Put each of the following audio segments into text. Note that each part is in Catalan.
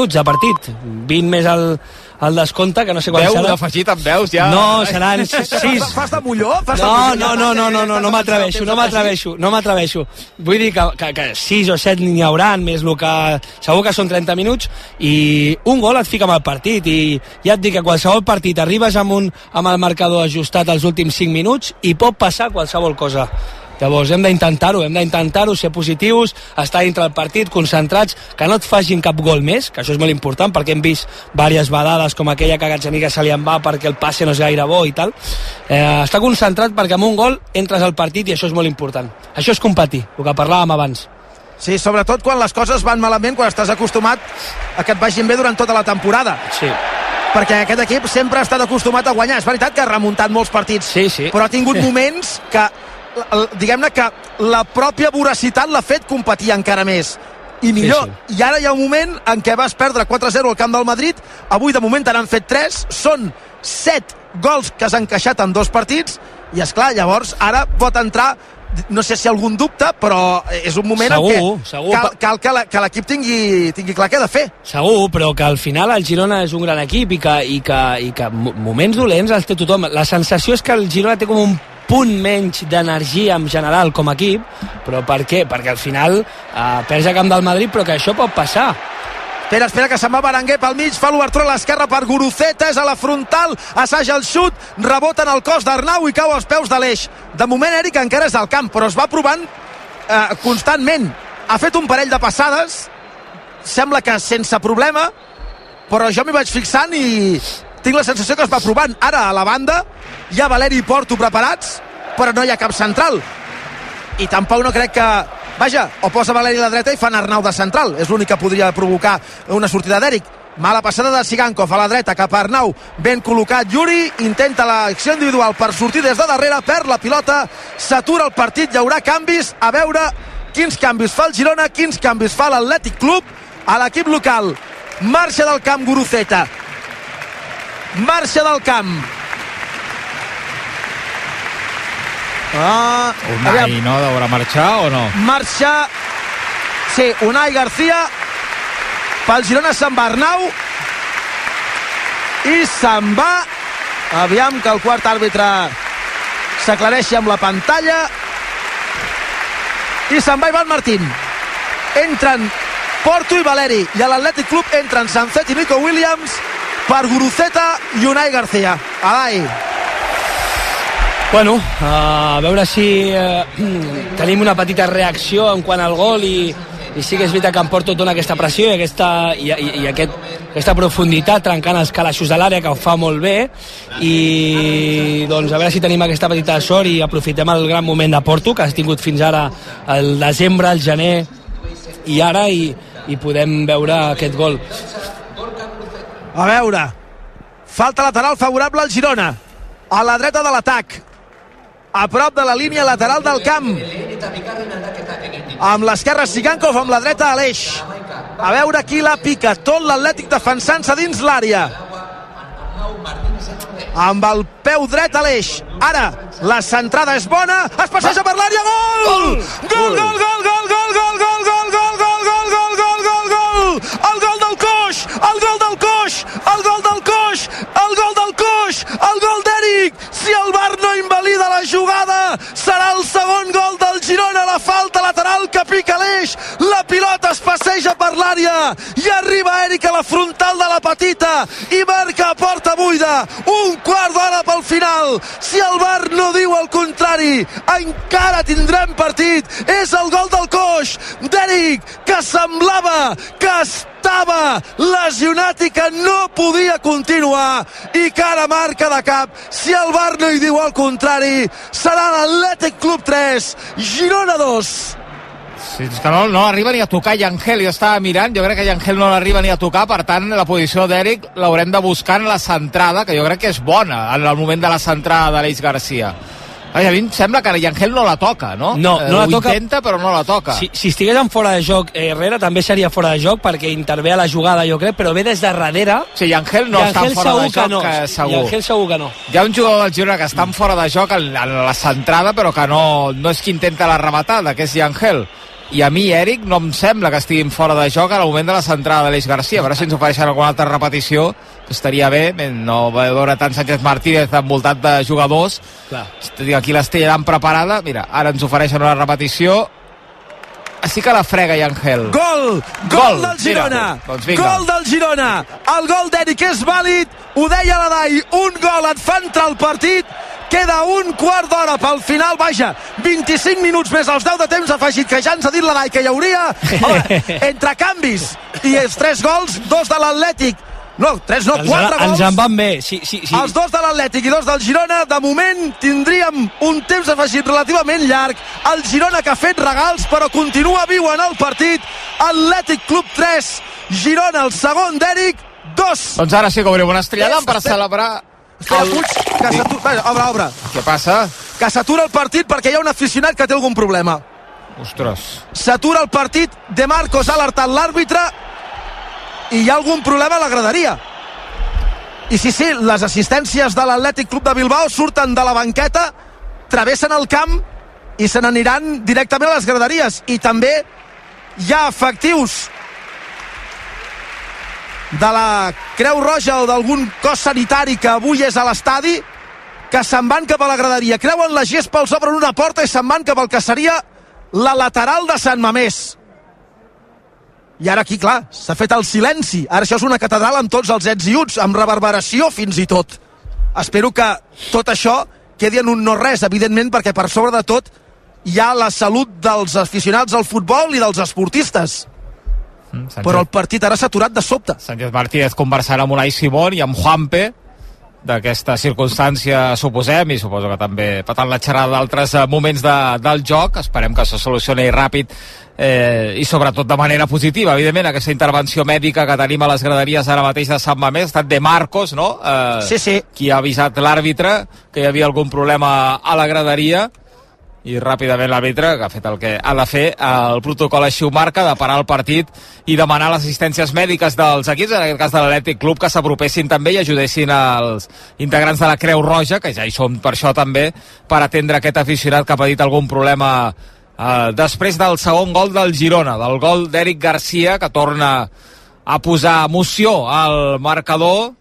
minuts de partit, 20 més el, el descompte, que no sé quan Veu serà. d'afegit amb veus, ja. No, seran 6. Fas de molló? Fas No, no, no, no, no, no, no m'atreveixo, no m'atreveixo, no m'atreveixo. Vull dir que, que, que 6 o 7 n'hi haurà, més el que... Segur que són 30 minuts i un gol et fica amb el partit i ja et dic que qualsevol partit arribes amb, un, amb el marcador ajustat als últims 5 minuts i pot passar qualsevol cosa. Llavors hem d'intentar-ho, hem d'intentar-ho, ser positius, estar dintre del partit, concentrats, que no et facin cap gol més, que això és molt important, perquè hem vist diverses vedades com aquella que a Gazzaniga se li en va perquè el passe no és gaire bo i tal. Eh, estar concentrat perquè amb un gol entres al partit i això és molt important. Això és competir, el que parlàvem abans. Sí, sobretot quan les coses van malament, quan estàs acostumat a que et vagin bé durant tota la temporada. Sí. Perquè aquest equip sempre ha estat acostumat a guanyar. És veritat que ha remuntat molts partits, Sí, sí. però ha tingut moments que, diguem-ne que la pròpia voracitat l'ha fet competir encara més. I millor. Sí, I ara hi ha un moment en què vas perdre 4-0 al camp del Madrid, avui de moment te n'han fet 3, són 7 gols que has encaixat en dos partits, i és clar, llavors ara pot entrar no sé si algun dubte, però és un moment Segur, en què segur. cal, cal que la- que l'equip tingui, tingui clar què ha de fer. Segur, però que al final el Girona és un gran equip i que, i que, i que mo- moments dolents els té tothom. La sensació és que el Girona té com un punt menys d'energia en general com a equip, però per què? Perquè al final eh, perds a camp del Madrid, però que això pot passar. Espera, espera, que se'n va Berenguer pel mig, fa l'obertura a l'esquerra per Guruceta, és a la frontal, assaja el xut, rebota en el cos d'Arnau i cau als peus de l'eix. De moment, Eric encara és al camp, però es va provant eh, constantment. Ha fet un parell de passades, sembla que sense problema, però jo m'hi vaig fixant i tinc la sensació que es va provant. Ara, a la banda, hi ha Valeri i Porto preparats, però no hi ha cap central. I tampoc no crec que... Vaja, o posa Valeri a la dreta i fan Arnau de central. És l'únic que podria provocar una sortida d'Eric. Mala passada de Sigankov a la dreta cap a Arnau. Ben col·locat Yuri, intenta l'acció individual per sortir des de darrere, perd la pilota, s'atura el partit, hi haurà canvis, a veure quins canvis fa el Girona, quins canvis fa l'Atlètic Club a l'equip local. Marxa del camp Guruceta. Marxa del camp. Ah, aviam. Unai, no, d'haurà marxar o no? marxa sí, Unai García. Pel Girona se'n va Arnau. I se'n va. Aviam que el quart àrbitre s'aclareixi amb la pantalla. I se'n va Ivan Martín. Entren Porto i Valeri. I a l'Atlètic Club entren Sancet i Nico Williams per Guruceta i Unai García. Alai, Bueno, a veure si eh, tenim una petita reacció en quant al gol i, i sí que és veritat que em porto dona aquesta pressió i aquesta, i, i, i aquest, aquesta profunditat trencant els calaixos de l'àrea que ho fa molt bé. I doncs a veure si tenim aquesta petita sort i aprofitem el gran moment de Porto que has tingut fins ara el desembre, el gener i ara i, i podem veure aquest gol A veure, falta lateral favorable al Girona. A la dreta de l'atac. A prop de la línia lateral del camp. Amb l'esquerra Sigankov, amb la dreta Aleix. A veure qui la pica. Tot l'Atlètic defensant-se dins l'àrea. Amb el peu dret Aleix. Ara, la centrada és bona. Es passeja per l'àrea. Gol! Gol, gol, gol, gol, gol, gol, gol, gol, gol, gol, gol, gol, gol, gol, gol! El gol del coix! El gol del coix! El gol del coix! El gol d'Eric! Si el VAR no invalida la jugada, serà el segon gol del Girona, la falta lateral que pica l'eix, la pilota passeja per l'àrea i arriba Eric a la frontal de la petita i marca a porta buida, un quart d'hora pel final, si el VAR no diu el contrari, encara tindrem partit, és el gol del coix d'Eric, que semblava que estava lesionat i que no podia continuar. I que ara marca de cap. Si el VAR no hi diu el contrari serà l'Atlètic Club 3 Girona 2 Sí, és que no, no arriba ni a tocar Llangel, jo estava mirant, jo crec que Llangel no l'arriba ni a tocar, per tant, la posició d'Eric l'haurem de buscar en la centrada, que jo crec que és bona, en el moment de la centrada d'Aleix Garcia. Ai, a mi em sembla que Llangel no la toca, no? No, no la Ho toca. intenta, però no la toca. Si, si estigués en fora de joc eh, Herrera també seria fora de joc perquè intervé a la jugada jo crec, però ve des de darrere Sí, Llangel no està Llangel fora de segur que joc, no. que segur. Llangel segur que no. Hi ha un jugador del Girona que està en fora de joc en, en la centrada, però que no, no és qui intenta la rematada, que és Llangel. I a mi, Eric, no em sembla que estiguin fora de joc al moment de la centrada d'Aleix Garcia. A veure si ens ofereixen alguna altra repetició, que estaria bé, no veure tant Sánchez Martínez envoltat de jugadors. Clar. Aquí l'Estellaran preparada. Mira, ara ens ofereixen una repetició sí que la frega i Angel. Gol! Gol, gol del Girona! Mira, doncs gol del Girona! El gol d'Eric és vàlid, ho deia la Dai, un gol et fa entrar al partit, queda un quart d'hora pel final, vaja, 25 minuts més els 10 de temps afegit, que ja ens ha dit la Dai que hi hauria, home, entre canvis i els tres gols, dos de l'Atlètic, no, tres no, quatre gols. Ens en van bé. Sí, sí, sí. Els dos de l'Atlètic i dos del Girona. De moment tindríem un temps afegit relativament llarg. El Girona que ha fet regals, però continua viu en el partit. Atlètic Club 3, Girona el segon d'Eric, 2. Doncs ara sí que obrim una estrellada per celebrar Espera, el... Puig, que s'atura... Obre, obre. Què passa? Que s'atura el partit perquè hi ha un aficionat que té algun problema. Ostres. S'atura el partit, De Marcos ha alertat l'àrbitre i hi ha algun problema a la graderia. I sí, sí, les assistències de l'Atlètic Club de Bilbao surten de la banqueta, travessen el camp i se n'aniran directament a les graderies. I també hi ha efectius de la Creu Roja o d'algun cos sanitari que avui és a l'estadi que se'n van cap a la graderia. Creuen la gespa, els obren una porta i se'n van cap al que seria la lateral de Sant Mamés i ara aquí, clar, s'ha fet el silenci. Ara això és una catedral amb tots els ets i uts, amb reverberació fins i tot. Espero que tot això quedi en un no-res, evidentment, perquè per sobre de tot hi ha la salut dels aficionats al futbol i dels esportistes. Mm, Sánchez. Però el partit ara s'ha aturat de sobte. Sánchez Martínez conversarà amb Unai Simón i amb Juanpe d'aquesta circumstància suposem i suposo que també patant la xerrada d'altres eh, moments de, del joc esperem que se solucioni ràpid eh, i sobretot de manera positiva evidentment aquesta intervenció mèdica que tenim a les graderies ara mateix de Sant Mamés ha estat de Marcos no? Eh, sí, sí. qui ha avisat l'àrbitre que hi havia algun problema a la graderia i ràpidament l'àrbitre, que ha fet el que ha de fer, el protocol així ho marca, de parar el partit i demanar les assistències mèdiques dels equips, en aquest cas de l'Atlètic Club, que s'apropessin també i ajudessin els integrants de la Creu Roja, que ja hi són per això també, per atendre aquest aficionat que ha patit algun problema eh, després del segon gol del Girona, del gol d'Eric Garcia, que torna a posar emoció al marcador,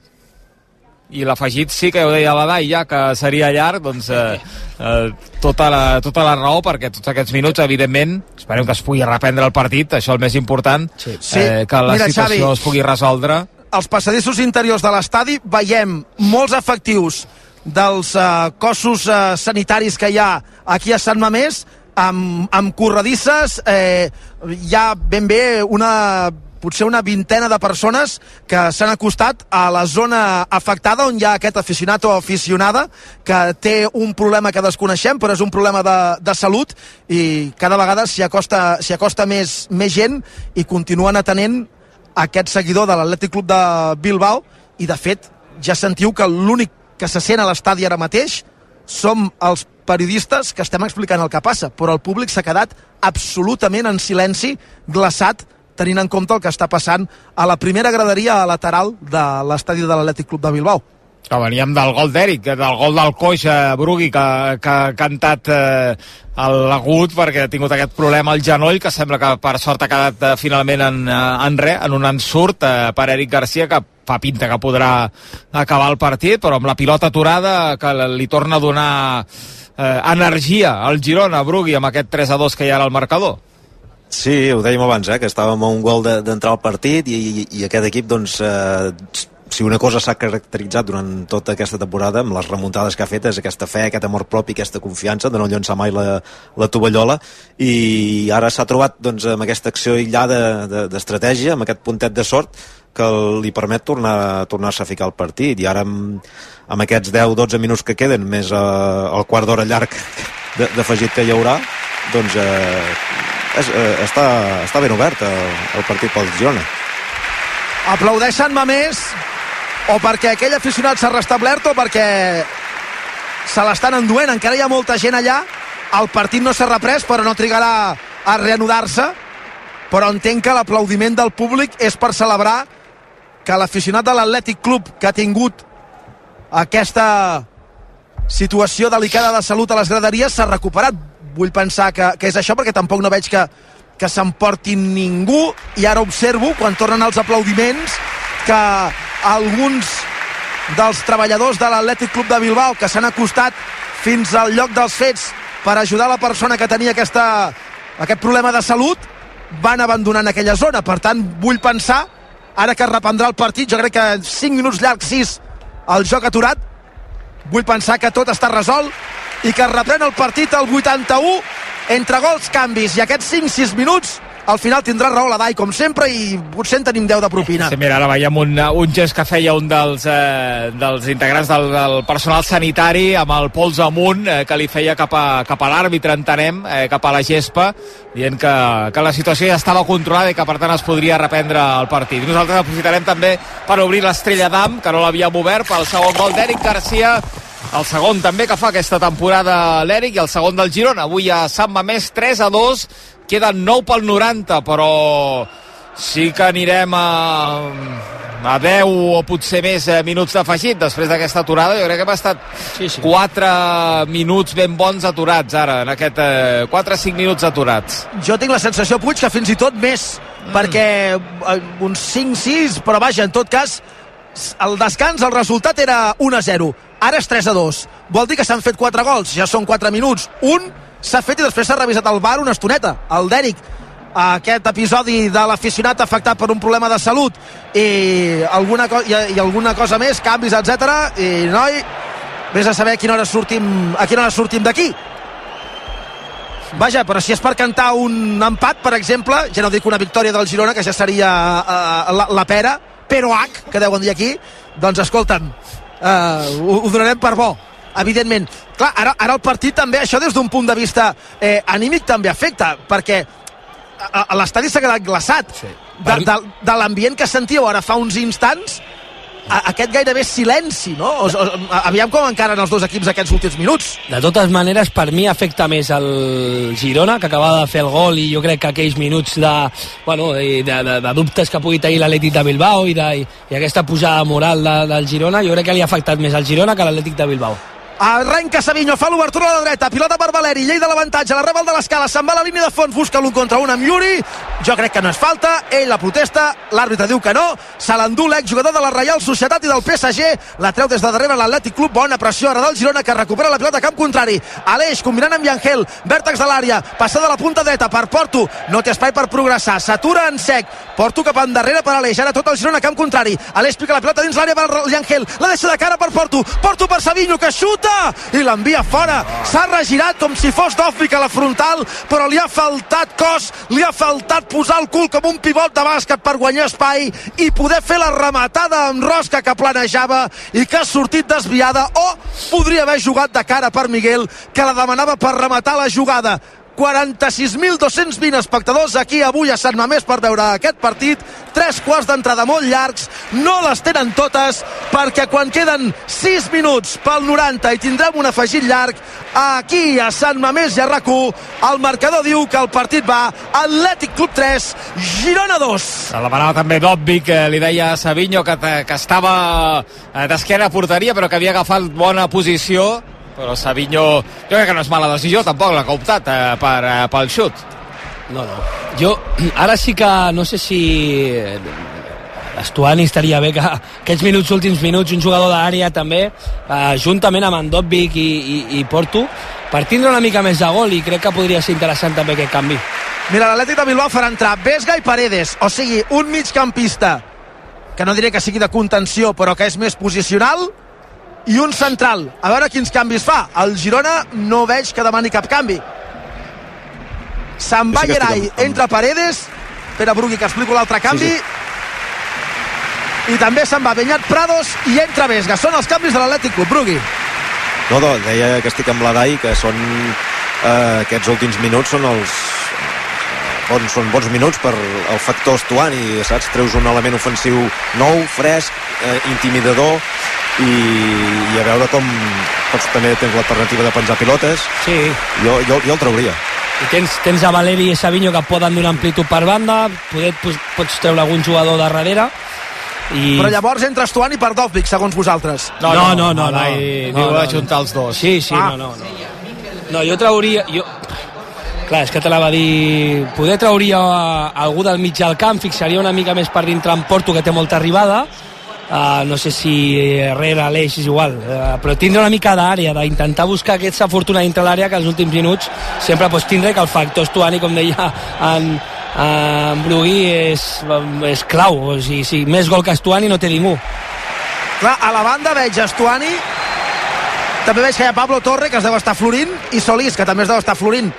i l'afegit sí que ho deia la Dai ja que seria llarg doncs eh, eh, tota, la, tota la raó perquè tots aquests minuts evidentment esperem que es pugui reprendre el partit això el més important sí. eh, que la Mira, situació Xavi, es pugui resoldre als passadissos interiors de l'estadi veiem molts efectius dels eh, cossos eh, sanitaris que hi ha aquí a Sant Mamés amb, amb corredisses eh, hi ha ben bé una potser una vintena de persones que s'han acostat a la zona afectada on hi ha aquest aficionat o aficionada que té un problema que desconeixem però és un problema de, de salut i cada vegada s'hi acosta, acosta més, més gent i continuen atenent aquest seguidor de l'Atlètic Club de Bilbao i de fet ja sentiu que l'únic que se sent a l'estadi ara mateix som els periodistes que estem explicant el que passa, però el públic s'ha quedat absolutament en silenci, glaçat, tenint en compte el que està passant a la primera graderia lateral de l'estadi de l'Atlètic Club de Bilbao. Que veníem del gol d'Eric, del gol del coix eh, Brugui, que, que ha cantat eh, l'agut perquè ha tingut aquest problema al genoll, que sembla que per sort ha quedat eh, finalment en, eh, en res, en un ensurt eh, per Eric Garcia, que fa pinta que podrà acabar el partit, però amb la pilota aturada que li torna a donar eh, energia al Girona, Brugui, amb aquest 3 a 2 que hi ha al marcador. Sí, ho dèiem abans, eh, que estàvem a un gol d'entrar de, al partit i, i, i aquest equip, doncs, eh, si una cosa s'ha caracteritzat durant tota aquesta temporada amb les remuntades que ha fet és aquesta fe, aquest amor propi, aquesta confiança de no llançar mai la, la tovallola i ara s'ha trobat doncs, amb aquesta acció aïllada d'estratègia, de, amb aquest puntet de sort que li permet tornar tornar-se a ficar al partit i ara amb, amb aquests 10-12 minuts que queden més eh, el quart d'hora llarg d'afegit que hi haurà doncs eh, és, eh, està, està ben obert el, el partit pel Girona. Aplaudeixen Mamés o perquè aquell aficionat s'ha restablert o perquè se l'estan enduent. Encara hi ha molta gent allà. El partit no s'ha reprès, però no trigarà a reanudar-se. Però entenc que l'aplaudiment del públic és per celebrar que l'aficionat de l'Atlètic Club que ha tingut aquesta situació delicada de salut a les graderies s'ha recuperat vull pensar que, que és això perquè tampoc no veig que que s'emporti ningú. I ara observo quan tornen els aplaudiments que alguns dels treballadors de l'Atlètic Club de Bilbao que s'han acostat fins al lloc dels fets per ajudar la persona que tenia aquesta, aquest problema de salut van abandonant aquella zona. Per tant vull pensar ara que es reprendrà el partit, jo crec que 5 minuts llargs, 6 el joc aturat vull pensar que tot està resolt i que reprèn el partit al 81 entre gols, canvis i aquests 5-6 minuts al final tindrà raó la Dai, com sempre, i potser en tenim 10 de propina. Sí, mira, ara veiem un, un gest que feia un dels, eh, dels integrants del, del personal sanitari amb el pols amunt eh, que li feia cap a, cap a l'àrbitre, entenem, eh, cap a la gespa, dient que, que la situació ja estava controlada i que per tant es podria reprendre el partit. Nosaltres aprofitarem també per obrir l'estrella d'Am, que no l'havíem obert, pel segon gol d'Eric Garcia, el segon també que fa aquesta temporada l'Eric i el segon del Girona. Avui a Sant Mamés 3 a 2, queden 9 pel 90, però sí que anirem a, a 10 o potser més eh, minuts d'afegit després d'aquesta aturada. Jo crec que hem estat sí, sí. 4 minuts ben bons aturats ara, en aquest eh, 4-5 minuts aturats. Jo tinc la sensació, Puig, que fins i tot més, mm. perquè eh, uns 5-6, però vaja, en tot cas, el descans, el resultat era 1-0. Ara és 3-2. Vol dir que s'han fet 4 gols, ja són 4 minuts. Un s'ha fet i després s'ha revisat el bar una estoneta, el Dèric aquest episodi de l'aficionat afectat per un problema de salut i alguna, i, i alguna cosa més, canvis, etc. I, noi, vés a saber a quina hora sortim, a quina hora sortim d'aquí. Vaja, però si és per cantar un empat, per exemple, ja no dic una victòria del Girona, que ja seria uh, la, la pera, però H, que deuen dir aquí, doncs escolta'm, uh, ho, ho donarem per bo evidentment. Clar, ara, ara el partit també, això des d'un punt de vista eh, anímic també afecta, perquè l'estadi s'ha quedat glaçat. Sí. De, de, de l'ambient que sentíeu ara fa uns instants, a, aquest gairebé silenci, no? O, o, aviam com encaren els dos equips aquests últims minuts. De totes maneres, per mi afecta més el Girona, que acaba de fer el gol, i jo crec que aquells minuts de, bueno, de, de, de dubtes que pugui tenir l'Atlètic de Bilbao i, de, i, aquesta pujada moral de, del Girona, jo crec que li ha afectat més al Girona que l'Atlètic de Bilbao. Arrenca Savinho, fa l'obertura a la dreta, pilota per Valeri, llei de l'avantatge, la reba el de l'escala, se'n va a la línia de fons, busca l'un contra un amb Yuri, jo crec que no és falta, ell la protesta, l'àrbitre diu que no, se l'endú l'exjugador de la Reial Societat i del PSG, la treu des de darrere l'Atlètic Club, bona pressió ara del Girona que recupera la pilota a camp contrari, Aleix combinant amb Yangel, vèrtex de l'àrea, passada de la punta dreta per Porto, no té espai per progressar, s'atura en sec, Porto cap endarrere per Aleix, ara tot el Girona a camp contrari, Aleix pica la pilota dins l'àrea per Yangel, la deixa de cara per Porto, Porto per Savinho que xuta i l'envia fora. S'ha regirat com si fos d'Òfrica a la frontal, però li ha faltat cos, li ha faltat posar el cul com un pivot de bàsquet per guanyar espai i poder fer la rematada amb rosca que planejava i que ha sortit desviada o podria haver jugat de cara per Miguel que la demanava per rematar la jugada 46.220 espectadors aquí avui a Sant Mamés per veure aquest partit. Tres quarts d'entrada molt llargs, no les tenen totes, perquè quan queden 6 minuts pel 90 i tindrem un afegit llarg, aquí a Sant Mamés i a rac el marcador diu que el partit va Atlètic Club 3, Girona 2. Se la demanava també d'Obvi que li deia a Savinho que, que estava eh, d'esquena a porteria però que havia agafat bona posició però Savinho jo crec que no és mala decisió tampoc la que ha optat eh, per, eh, pel xut no, no. Jo ara sí que no sé si Estuani estaria bé que aquests minuts, últims minuts, un jugador d'àrea també, eh, juntament amb Andovic i, i, i Porto, per tindre una mica més de gol i crec que podria ser interessant també aquest canvi. Mira, l'Atlètic de Bilbao farà entrar Vesga i Paredes, o sigui, un migcampista que no diré que sigui de contenció, però que és més posicional, i un central. A veure quins canvis fa. El Girona no veig que demani cap canvi. Se'n va sí Gerai, amb... entra Paredes, Pere Brugui, que explico l'altre canvi, sí, sí. i també se'n va Benyat Prados i entra Vesga. Són els canvis de l'Atlètic Club, Brugui. No, no, deia que estic amb la Dai, que són eh, aquests últims minuts són els bons, són bons minuts per el factor Estuani, saps? Treus un element ofensiu nou, fresc, eh, intimidador, i, i a veure com pots també tens l'alternativa de penjar pilotes sí. jo, jo, jo el trauria i tens, tens a Valeri i Savinho que poden donar amplitud per banda poder, pots treure algun jugador de darrere i... Però llavors entra Estuani per Dovvik, segons vosaltres. No, no, no, no. no, no, no, no, no, no. els dos. Sí, sí, ah. no, no, no. No, jo trauria... Jo, clar, és que te la va dir poder trauria algú del mig del camp fixaria una mica més per dintre en Porto que té molta arribada Uh, no sé si Herrera, Aleix és igual uh, però tindre una mica d'àrea d'intentar buscar aquesta fortuna dintre l'àrea que els últims minuts sempre pots tindre que el factor Estuani com deia en, en Brugui és, és clau o sigui, si més gol que Estuani no té ningú Clar, a la banda veig Estuani, també veig que hi ha Pablo Torre, que es deu estar florint, i Solís, que també es deu estar florint.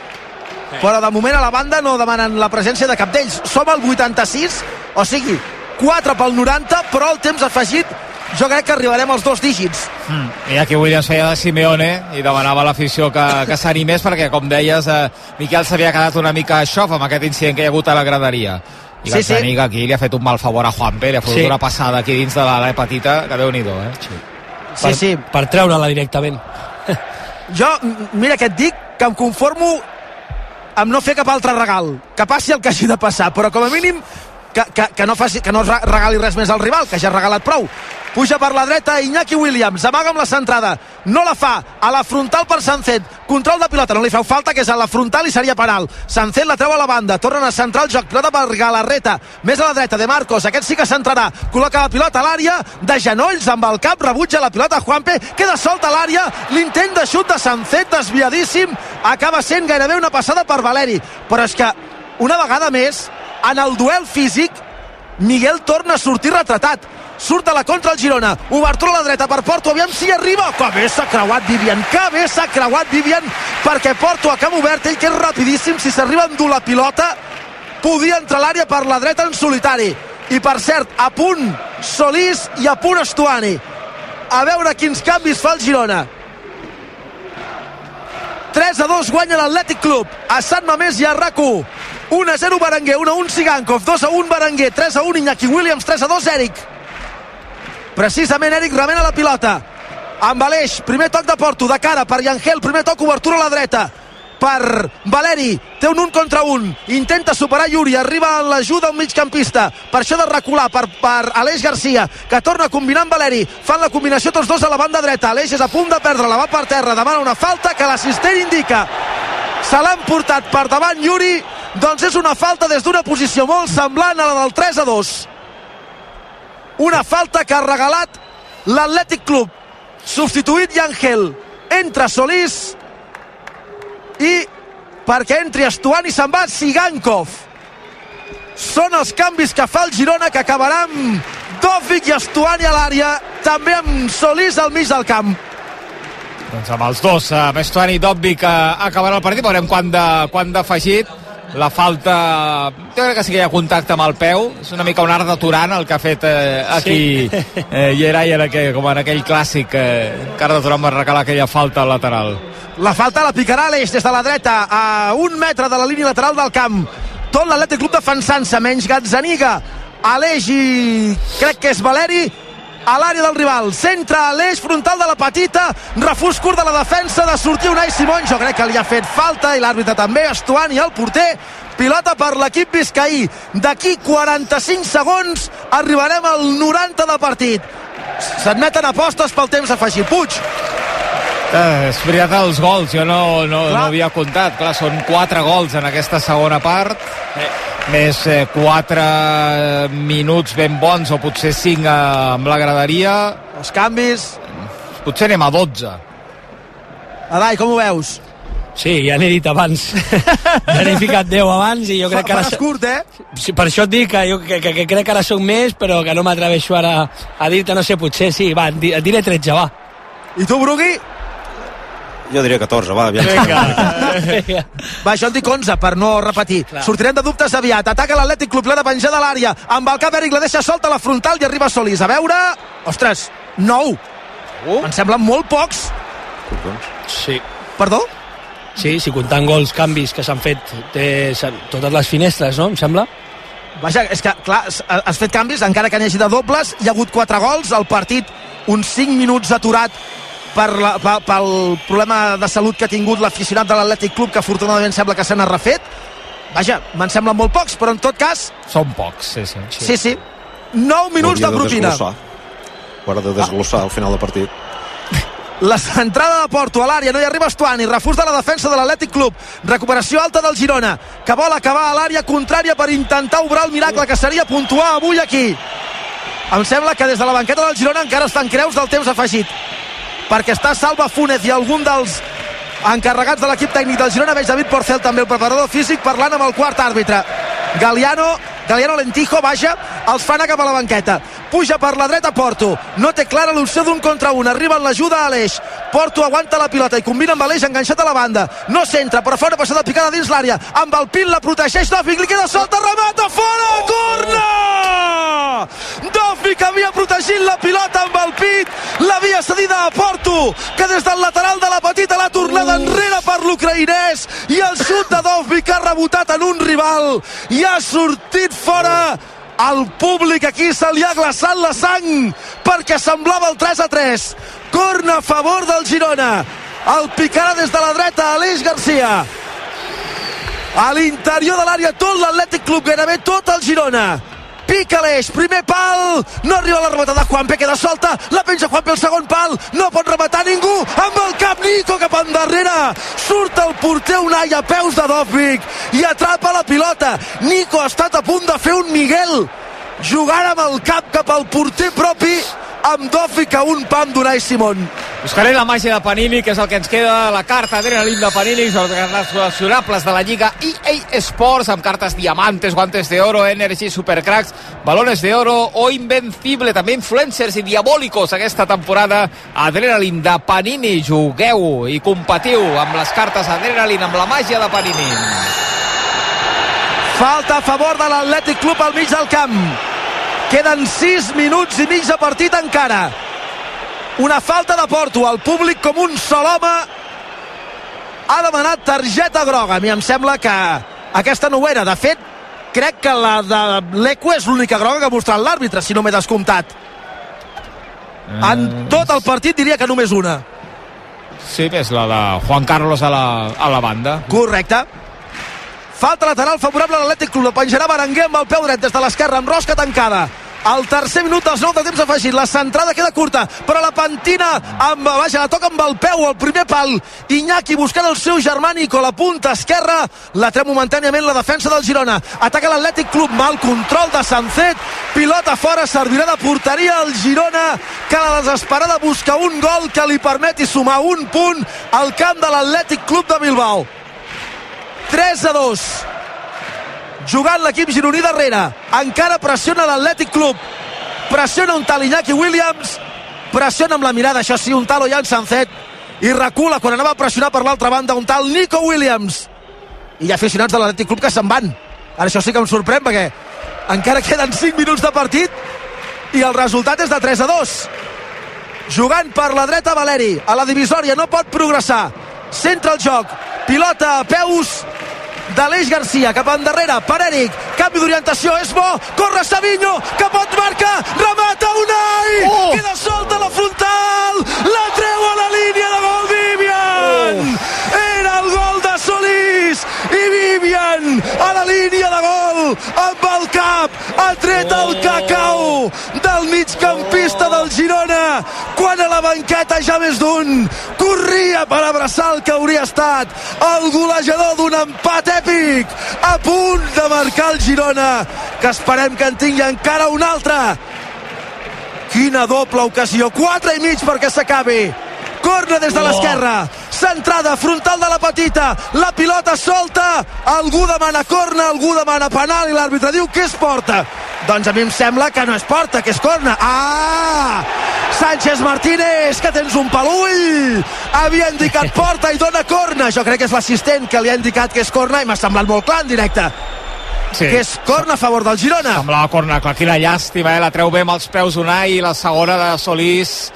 Però de moment a la banda no demanen la presència de cap d'ells. Som al 86, o sigui, 4 pel 90, però el temps afegit jo crec que arribarem als dos dígits. Mm. I aquí Williams feia de Simeone i demanava a l'afició que, que s'animés perquè, com deies, eh, Miquel s'havia quedat una mica xof amb aquest incident que hi ha hagut a la graderia. I Sí, sí. Aquí li ha fet un mal favor a Juanpe, li ha fotut Sí. una passada aquí dins de l'ala petita, que déu-n'hi-do, eh? Sí. Sí, per, sí. per treure-la directament Jo, mira que et dic que em conformo amb no fer cap altre regal. Que passi el que hagi de passar, però com a mínim que, que, que, no, faci, que no regali res més al rival, que ja ha regalat prou. Puja per la dreta Iñaki Williams, amaga amb la centrada, no la fa, a la frontal per Sancet, control de pilota, no li feu falta, que és a la frontal i seria penal. Sancet la treu a la banda, tornen a centrar el joc, pilota per Galarreta, més a la dreta de Marcos, aquest sí que centrarà, col·loca la pilota a l'àrea, de genolls amb el cap, rebutja la pilota Juanpe, queda solta a l'àrea, l'intent de xut de Sancet desviadíssim, acaba sent gairebé una passada per Valeri, però és que una vegada més, en el duel físic, Miguel torna a sortir retratat. Surt a la contra el Girona. Obertura a la dreta per Porto. Aviam si arriba. Que bé s'ha creuat Vivian. Que bé s'ha creuat Vivian perquè Porto a camp obert. Ell que és rapidíssim. Si s'arriba a endur la pilota, podia entrar l'àrea per la dreta en solitari. I per cert, a punt Solís i a punt Estuani. A veure quins canvis fa el Girona. 3 a 2 guanya l'Atlètic Club a Sant Mamés i a RAC1 1 a 0 Berenguer, 1 a 1 Sigankov. 2 a 1 Berenguer, 3 a 1 Iñaki Williams. 3 a 2 Eric. Precisament Eric remena la pilota. Amb Aleix, primer toc de Porto de cara per Yangel, primer toc, obertura a la dreta per Valeri. Té un un contra un, intenta superar Yuri arriba a l'ajuda al migcampista. Per això de recular per, per Aleix Garcia que torna a combinar amb Valeri. Fan la combinació tots dos a la banda dreta. Aleix és a punt de perdre, la va per terra. Demana una falta que l'assistent indica se l'han portat per davant Yuri. Doncs és una falta des d'una posició molt semblant a la del 3 a 2 una falta que ha regalat l'Atlètic Club substituït Yangel. Entra Solís i perquè entri Estuani se'n va Sigankov. Són els canvis que fa el Girona que acabarà amb Dòfic i Estuani a l'àrea també amb Solís al mig del camp Doncs amb els dos, amb Estuani i Dobby que acabarà el partit, veurem quant de, quant d'afegit. La falta, jo crec que sí que hi ha contacte amb el peu, és una mica un art de Turan el que ha fet eh, aquí sí. eh, Gerai, en aquell, com en aquell clàssic eh, que Arda Turan va recalar aquella falta al lateral. La falta la picarà Aleix des de la dreta a un metre de la línia lateral del camp. Tot l'Atlètic Club defensant-se, menys Gazzaniga, Aleix i crec que és Valeri a l'àrea del rival. Centre Aleix, frontal de la petita, refús curt de la defensa de sortir Unai Simón. Jo crec que li ha fet falta i l'àrbitre també. Estuani, el porter, pilota per l'equip biscaí. D'aquí 45 segons arribarem al 90 de partit. S'admeten apostes pel temps afegit. Puig, Eh, és veritat els gols, jo no, no, Clar. no havia comptat. Clar, són quatre gols en aquesta segona part, més eh, quatre minuts ben bons, o potser cinc eh, amb la graderia. els canvis. Potser anem a 12. Adai, com ho veus? Sí, ja n'he dit abans. ja n'he ficat 10 abans i jo crec que ara... Faràs curt, eh? Sí, per això et dic que, jo, que, que, que crec que ara soc més, però que no m'atreveixo ara a dir-te, no sé, potser sí. Va, et diré 13, va. I tu, Brugui? Jo diria 14, va, aviam. Vinga. Va, jo en dic 11, per no repetir. Clar. Sortirem de dubtes aviat. Ataca l'Atlètic Club, l'ha de penjar de l'àrea. Amb el cap, Eric la deixa solta a la frontal i arriba Solís. A veure... Ostres, 9. Uh. Em semblen molt pocs. Sí. Perdó? Sí, si comptant gols, canvis que s'han fet té totes les finestres, no? Em sembla. Vaja, és que, clar, has- has fet canvis, encara que n'hi hagi de dobles. Hi ha hagut 4 gols, el partit uns 5 minuts aturat per la, pel, pel problema de salut que ha tingut l'aficionat de l'Atlètic Club, que afortunadament sembla que se n'ha refet. Vaja, me'n semblen molt pocs, però en tot cas, Són pocs, sí, sí. sí, sí. 9 minuts de propina. Ho haurà de desglossar al final del partit. la centrada de Porto a l'àrea, no hi arriba Estuani, refús de la defensa de l'Atlètic Club, recuperació alta del Girona, que vol acabar a l'àrea contrària per intentar obrar el miracle que seria puntuar avui aquí. Em sembla que des de la banqueta del Girona encara estan creus del temps afegit, perquè està Salva Funes i algun dels encarregats de l'equip tècnic del Girona, veig David Porcel també, el preparador físic, parlant amb el quart àrbitre. Galiano, Galiano Lentijo, vaja, els fan cap a la banqueta. Puja per la dreta Porto, no té clara l'opció d'un contra un, arriba en l'ajuda a Aleix. Porto aguanta la pilota i combina amb Aleix enganxat a la banda. No centra, però fa una passada picada dins l'àrea. Amb el pin la protegeix Dòfic, li queda solta, remata, fora, corna! Dòfic havia protegit la pilota amb el pit, l'havia cedida a Porto, que des del lateral de la petita l'ha tornada enrere per l'ucraïnès i el xut de rebotat en un rival i ha sortit fora al públic. Aquí se li ha glaçat la sang perquè semblava el 3 a 3 corna a favor del Girona. El picarà des de la dreta Aleix Garcia. A l'interior de l'àrea tot l'Atlètic Club gairebé tot el Girona pica l'eix, primer pal. No arriba la rematada, Juanpe queda solta. La penja Juanpe el segon pal. No pot rematar ningú, amb el cap Nico cap endarrere, surt el porter Unai a peus de Dòfic i atrapa la pilota, Nico ha estat a punt de fer un Miguel jugant amb el cap cap al porter propi amb Dòfic a un pam d'Unai Simón Buscaré la màgia de Panini, que és el que ens queda la carta adrenalina de Panini, els col·leccionables de la Lliga EA Sports, amb cartes diamantes, guantes de oro, energy, supercracks, balones de oro o invencible, també influencers i diabòlicos aquesta temporada. Adrenalin de Panini, jugueu i competiu amb les cartes Adrenalin, amb la màgia de Panini. Falta a favor de l'Atlètic Club al mig del camp. Queden 6 minuts i mig de partit encara. Una falta de Porto. El públic com un sol home ha demanat targeta groga. A mi em sembla que aquesta no ho era. De fet, crec que la de l'Eco és l'única groga que ha mostrat l'àrbitre, si no m'he descomptat. En tot el partit diria que només una. Sí, és la de Juan Carlos a la, a la banda. Correcte. Falta lateral favorable a l'Atlètic Club. La penjarà Berenguer amb el peu dret des de l'esquerra, amb rosca tancada. El tercer minut dels 9 de temps afegit. La centrada queda curta, però la pentina amb, vaja, la toca amb el peu al primer pal. Iñaki buscant el seu germà Nico, la punta esquerra. La treu momentàniament la defensa del Girona. Ataca l'Atlètic Club, mal control de Sancet. Pilota fora, servirà de porteria al Girona, que a la desesperada busca un gol que li permeti sumar un punt al camp de l'Atlètic Club de Bilbao. 3 a 2 jugant l'equip gironí darrere. Encara pressiona l'Atlètic Club. Pressiona un tal Iñaki Williams. Pressiona amb la mirada això sí un tal Ollán Sancet. I recula quan anava a pressionar per l'altra banda un tal Nico Williams. I hi ha aficionats de l'Atlètic Club que se'n van. Ara això sí que em sorprèn perquè encara queden 5 minuts de partit i el resultat és de 3 a 2 jugant per la dreta Valeri a la divisòria no pot progressar. Centra el joc. Pilota a peus d'Aleix Garcia cap endarrere per Eric. Canvi d'orientació, és bo, corre Savinho que pot marcar, remata Unai oh! queda solta la frontal. La treu a la línia de gol Vivian. Oh! El gol de Solís! I Vivian a la línia de gol amb el cap ha tret el cacau del migcampista del Girona quan a la banqueta ja més d'un corria per abraçar el que hauria estat el golejador d'un empat èpic a punt de marcar el Girona que esperem que en tingui encara un altre. Quina doble ocasió 4 i mig perquè s'acabi. Corna des de l'esquerra centrada, frontal de la petita. La pilota solta. Algú demana corna, algú demana penal i l'àrbitre diu que és porta? Doncs a mi em sembla que no és porta, que és corna ah! Sánchez Martínez que tens un pelull. Havia indicat porta i dona corna jo crec que és l'assistent que li ha indicat que és corna i m'ha semblat molt clar en directe. Sí. que és corna a favor del Girona. Semblava corna, clar, quina llàstima eh? la treu bé amb els peus Unai i la segona de Solís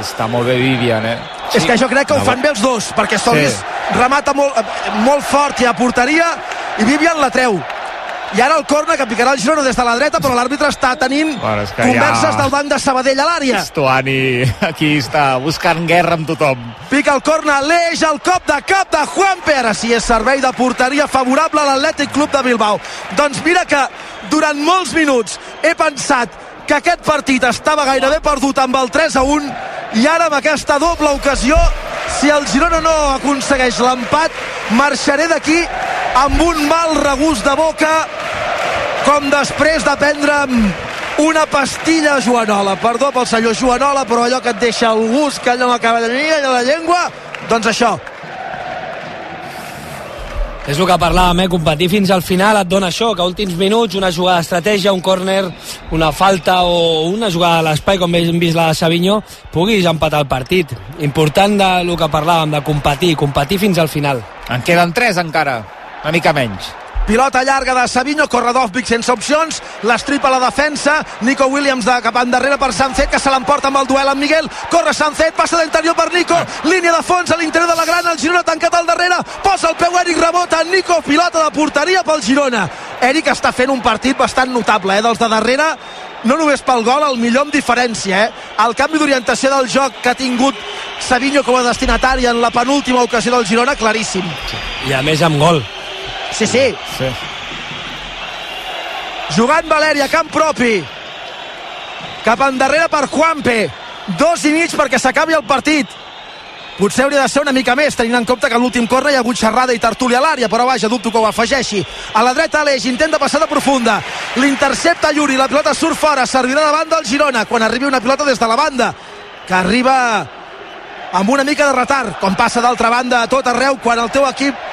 està molt bé Vivian, eh? Sí. És que jo crec que ho fan bé els dos, perquè Solís sí. remata molt, molt fort i a porteria i Vivian la treu. I ara el corna que picarà el Girona des de la dreta, però l'àrbitre està tenint bueno, converses ja... del banc de Sabadell a l'àrea. Estuani aquí està buscant guerra amb tothom. Pica el corna, l'eix, el cop de cap de Juanpe. Ara sí és servei de porteria favorable a l'Atlètic Club de Bilbao. Doncs mira que durant molts minuts he pensat que aquest partit estava gairebé perdut amb el 3 a 1 i ara amb aquesta doble ocasió si el Girona no aconsegueix l'empat marxaré d'aquí amb un mal regust de boca com després de prendre'm una pastilla Joanola perdó pel senyor Joanola però allò que et deixa el gust que allò m'acaba de venir allò la llengua doncs això és el que parlàvem, eh? competir fins al final et dona això, que a últims minuts una jugada d'estratègia, un córner, una falta o una jugada a l'espai, com hem vist la de Savinho, puguis empatar el partit. Important del que parlàvem, de competir, competir fins al final. En queden tres encara, una mica menys. Pilota llarga de Savinho, Corredovvic sense opcions, l'estripa la defensa, Nico Williams de cap endarrere per Sanzet, que se l'emporta amb el duel amb Miguel, corre Sanzet, passa d'interior per Nico, línia de fons a l'interior de la grana, el Girona tancat al darrere, posa el peu Eric, rebota Nico, pilota de porteria pel Girona. Eric està fent un partit bastant notable, eh, dels de darrere, no només pel gol, el millor amb diferència, eh? El canvi d'orientació del joc que ha tingut Savinho com a destinatari en la penúltima ocasió del Girona, claríssim. I a més amb gol. Sí, sí. Sí. Jugant Valeri a camp propi. Cap endarrere per Juanpe. Dos i mig perquè s'acabi el partit. Potser hauria de ser una mica més, tenint en compte que a l'últim corre hi ha hagut xerrada i tertúlia a l'àrea, però vaja, dubto que ho afegeixi. A la dreta Aleix, intenta passada profunda. L'intercepta Yuri, la pilota surt fora, servirà davant del Girona, quan arribi una pilota des de la banda, que arriba amb una mica de retard, com passa d'altra banda a tot arreu, quan el teu equip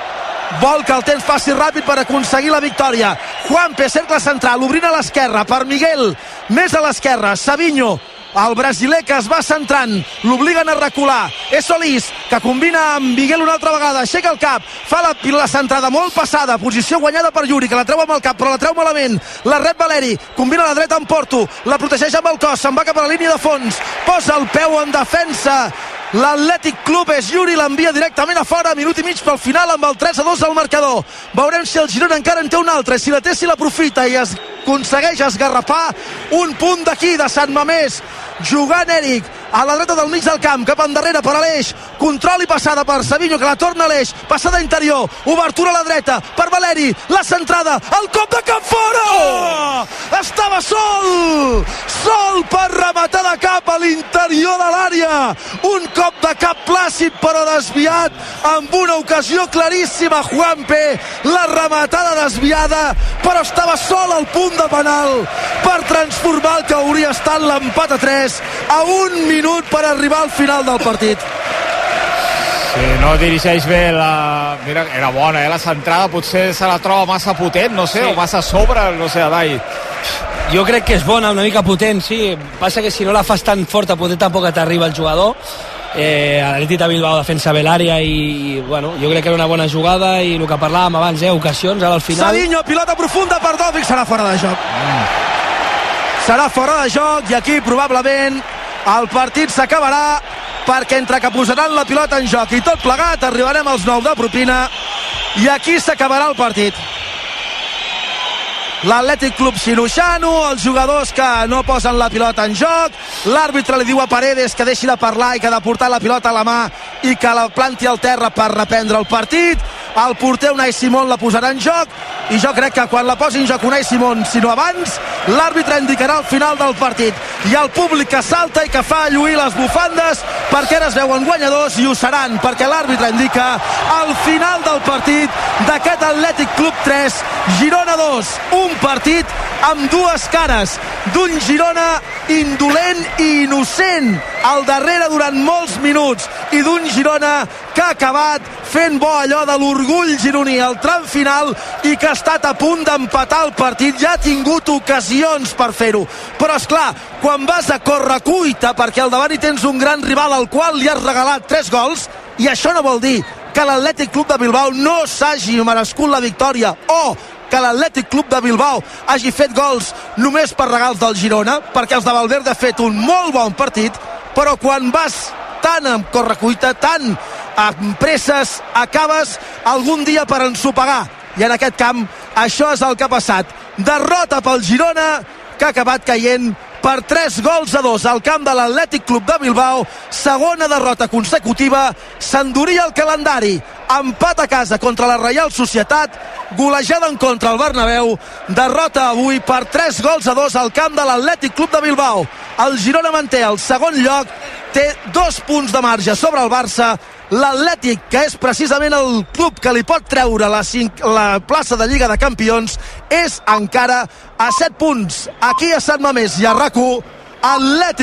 vol que el temps passi ràpid per aconseguir la victòria. Juanpe, cercle central, obrint a l'esquerra per Miguel, més a l'esquerra, Savinho, el brasiler que es va centrant. L'obliguen a recular. És Solís que combina amb Miguel una altra vegada. Aixeca el cap, fa la, la centrada molt passada, posició guanyada per Yuri que la treu amb el cap però la treu malament. La rep Valeri, combina la dreta amb Porto. La protegeix amb el cos, se'n va cap a la línia de fons. Posa el peu en defensa l'Atlètic Club és Yuri l'envia directament a fora, minut i mig pel final amb el 3 a 2 al marcador. Veurem si el Girona encara en té un altre si la té si l'aprofita i es aconsegueix esgarrapar un punt d'aquí de Sant Mamés. Jugant Eric a la dreta del mig del camp, cap endarrere per Aleix, control i passada per Savinho que la torna Aleix, passada interior obertura a la dreta per Valeri. La centrada, el cop de cap fora! Oh! estava sol! Sol per rematar l'interior de l'àrea un cop de cap plàcid però desviat amb una ocasió claríssima Juanpe, la rematada desviada però estava sol al punt de penal per transformar el que hauria estat l'empat a 3 a un minut per arribar al final del partit Sí, no dirigeix bé la... Mira, era bona, eh, la centrada, potser se la troba massa potent, no sé, sí. o massa sobre, no sé, Adai. Jo crec que és bona, una mica potent, sí. Passa que si no la fas tan forta, potser tampoc t'arriba el jugador. Eh, L'Atleti de Bilbao defensa bé l'àrea i, i, bueno, jo crec que era una bona jugada i el que parlàvem abans, eh, ocasions, ara al final... Savinho, pilota profunda per Dovic, serà fora de joc. Mm. Serà fora de joc i aquí probablement el partit s'acabarà perquè entre que posaran la pilota en joc i tot plegat arribarem als 9 de propina i aquí s'acabarà el partit l'Atlètic Club Ciruixano, els jugadors que no posen la pilota en joc, l'àrbitre li diu a Paredes que deixi de parlar i que ha de portar la pilota a la mà i que la planti al terra per reprendre el partit, el porter Unai Simón la posarà en joc i jo crec que quan la posi en joc Unai Simón, si no abans, l'àrbitre indicarà el final del partit. Ha el públic que salta i que fa lluir les bufandes perquè ara es veuen guanyadors i ho seran perquè l'àrbitre indica el final del partit d'aquest Atlètic Club 3, Girona 2, un partit amb dues cares d'un Girona indolent i innocent al darrere durant molts minuts i d'un Girona que ha acabat fent bo allò de l'orgull gironí al tram final i que ha estat a punt d'empatar el partit. Ja ha tingut ocasions per fer-ho. Però és clar, quan vas a córrer cuita perquè al davant hi tens un gran rival al qual li has regalat 3 gols i això no vol dir que l'Atlètic Club de Bilbao no s'hagi merescut la victòria o que l'Atlètic Club de Bilbao hagi fet gols només per regals del Girona, perquè els de Valverde ha fet un molt bon partit, però quan vas tan amb correcuita, tan amb presses, acabes algun dia per ensopegar. I en aquest camp això és el que ha passat. Derrota pel Girona, que ha acabat caient per 3 gols a 2 al camp de l'Atlètic Club de Bilbao segona derrota consecutiva s'enduria el calendari. Empat a casa contra la Reial Societat golejada en contra el Bernabéu derrota avui per 3 gols a 2 al camp de l'Atlètic Club de Bilbao. El Girona manté el segon lloc té dos punts de marge sobre el Barça l'Atlètic, que és precisament el club que li pot treure la, cinc, la plaça de Lliga de Campions, és encara a 7 punts. Aquí a Sant Mamés i a RAC1, Atlètic